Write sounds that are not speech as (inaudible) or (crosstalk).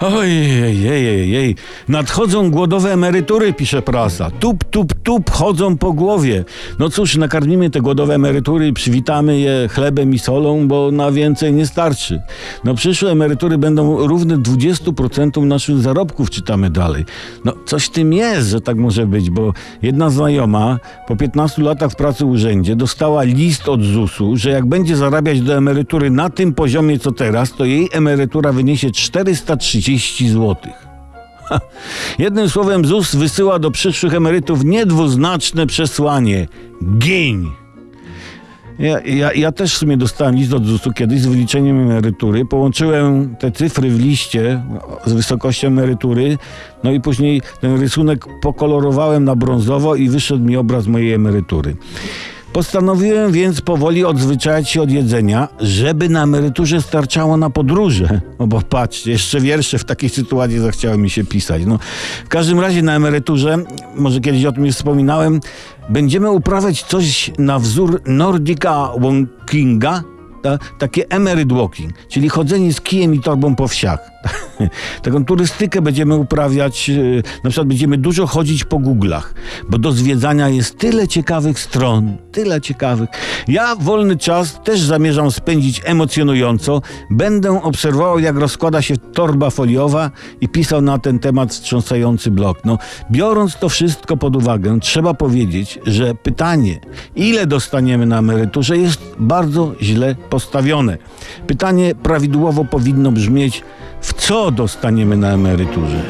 Ojej, jej, jej. Nadchodzą głodowe emerytury, pisze prasa. Tup, tup, tup chodzą po głowie. No cóż, nakarmimy te głodowe emerytury przywitamy je chlebem i solą, bo na więcej nie starczy. No przyszłe emerytury będą równe 20% naszych zarobków, czytamy dalej. No coś tym jest, że tak może być, bo jedna znajoma po 15 latach pracy w urzędzie dostała list od ZUS-u, że jak będzie zarabiać do emerytury na tym poziomie co teraz, to jej emerytura wyniesie 430 zł. Ha. Jednym słowem ZUS wysyła do przyszłych emerytów niedwuznaczne przesłanie. Gień! Ja, ja, ja też w sumie dostałem list od ZUS-u kiedyś z wyliczeniem emerytury. Połączyłem te cyfry w liście z wysokością emerytury, no i później ten rysunek pokolorowałem na brązowo i wyszedł mi obraz mojej emerytury. Postanowiłem więc powoli odzwyczaić się od jedzenia, żeby na emeryturze starczało na podróże. No bo patrzcie, jeszcze wiersze w takiej sytuacji zachciały mi się pisać. No, w każdym razie na emeryturze, może kiedyś o tym już wspominałem, będziemy uprawiać coś na wzór Nordica Walkinga, ta, takie emeryt walking, czyli chodzenie z kijem i torbą po wsiach. (laughs) Taką turystykę będziemy uprawiać, yy, na przykład będziemy dużo chodzić po Google'ach, bo do zwiedzania jest tyle ciekawych stron, tyle ciekawych. Ja wolny czas też zamierzam spędzić emocjonująco. Będę obserwował, jak rozkłada się torba foliowa i pisał na ten temat wstrząsający blog. No, biorąc to wszystko pod uwagę, trzeba powiedzieć, że pytanie, ile dostaniemy na emeryturze, jest bardzo źle postawione. Pytanie prawidłowo powinno brzmieć, w co dostaniemy na emeryturze?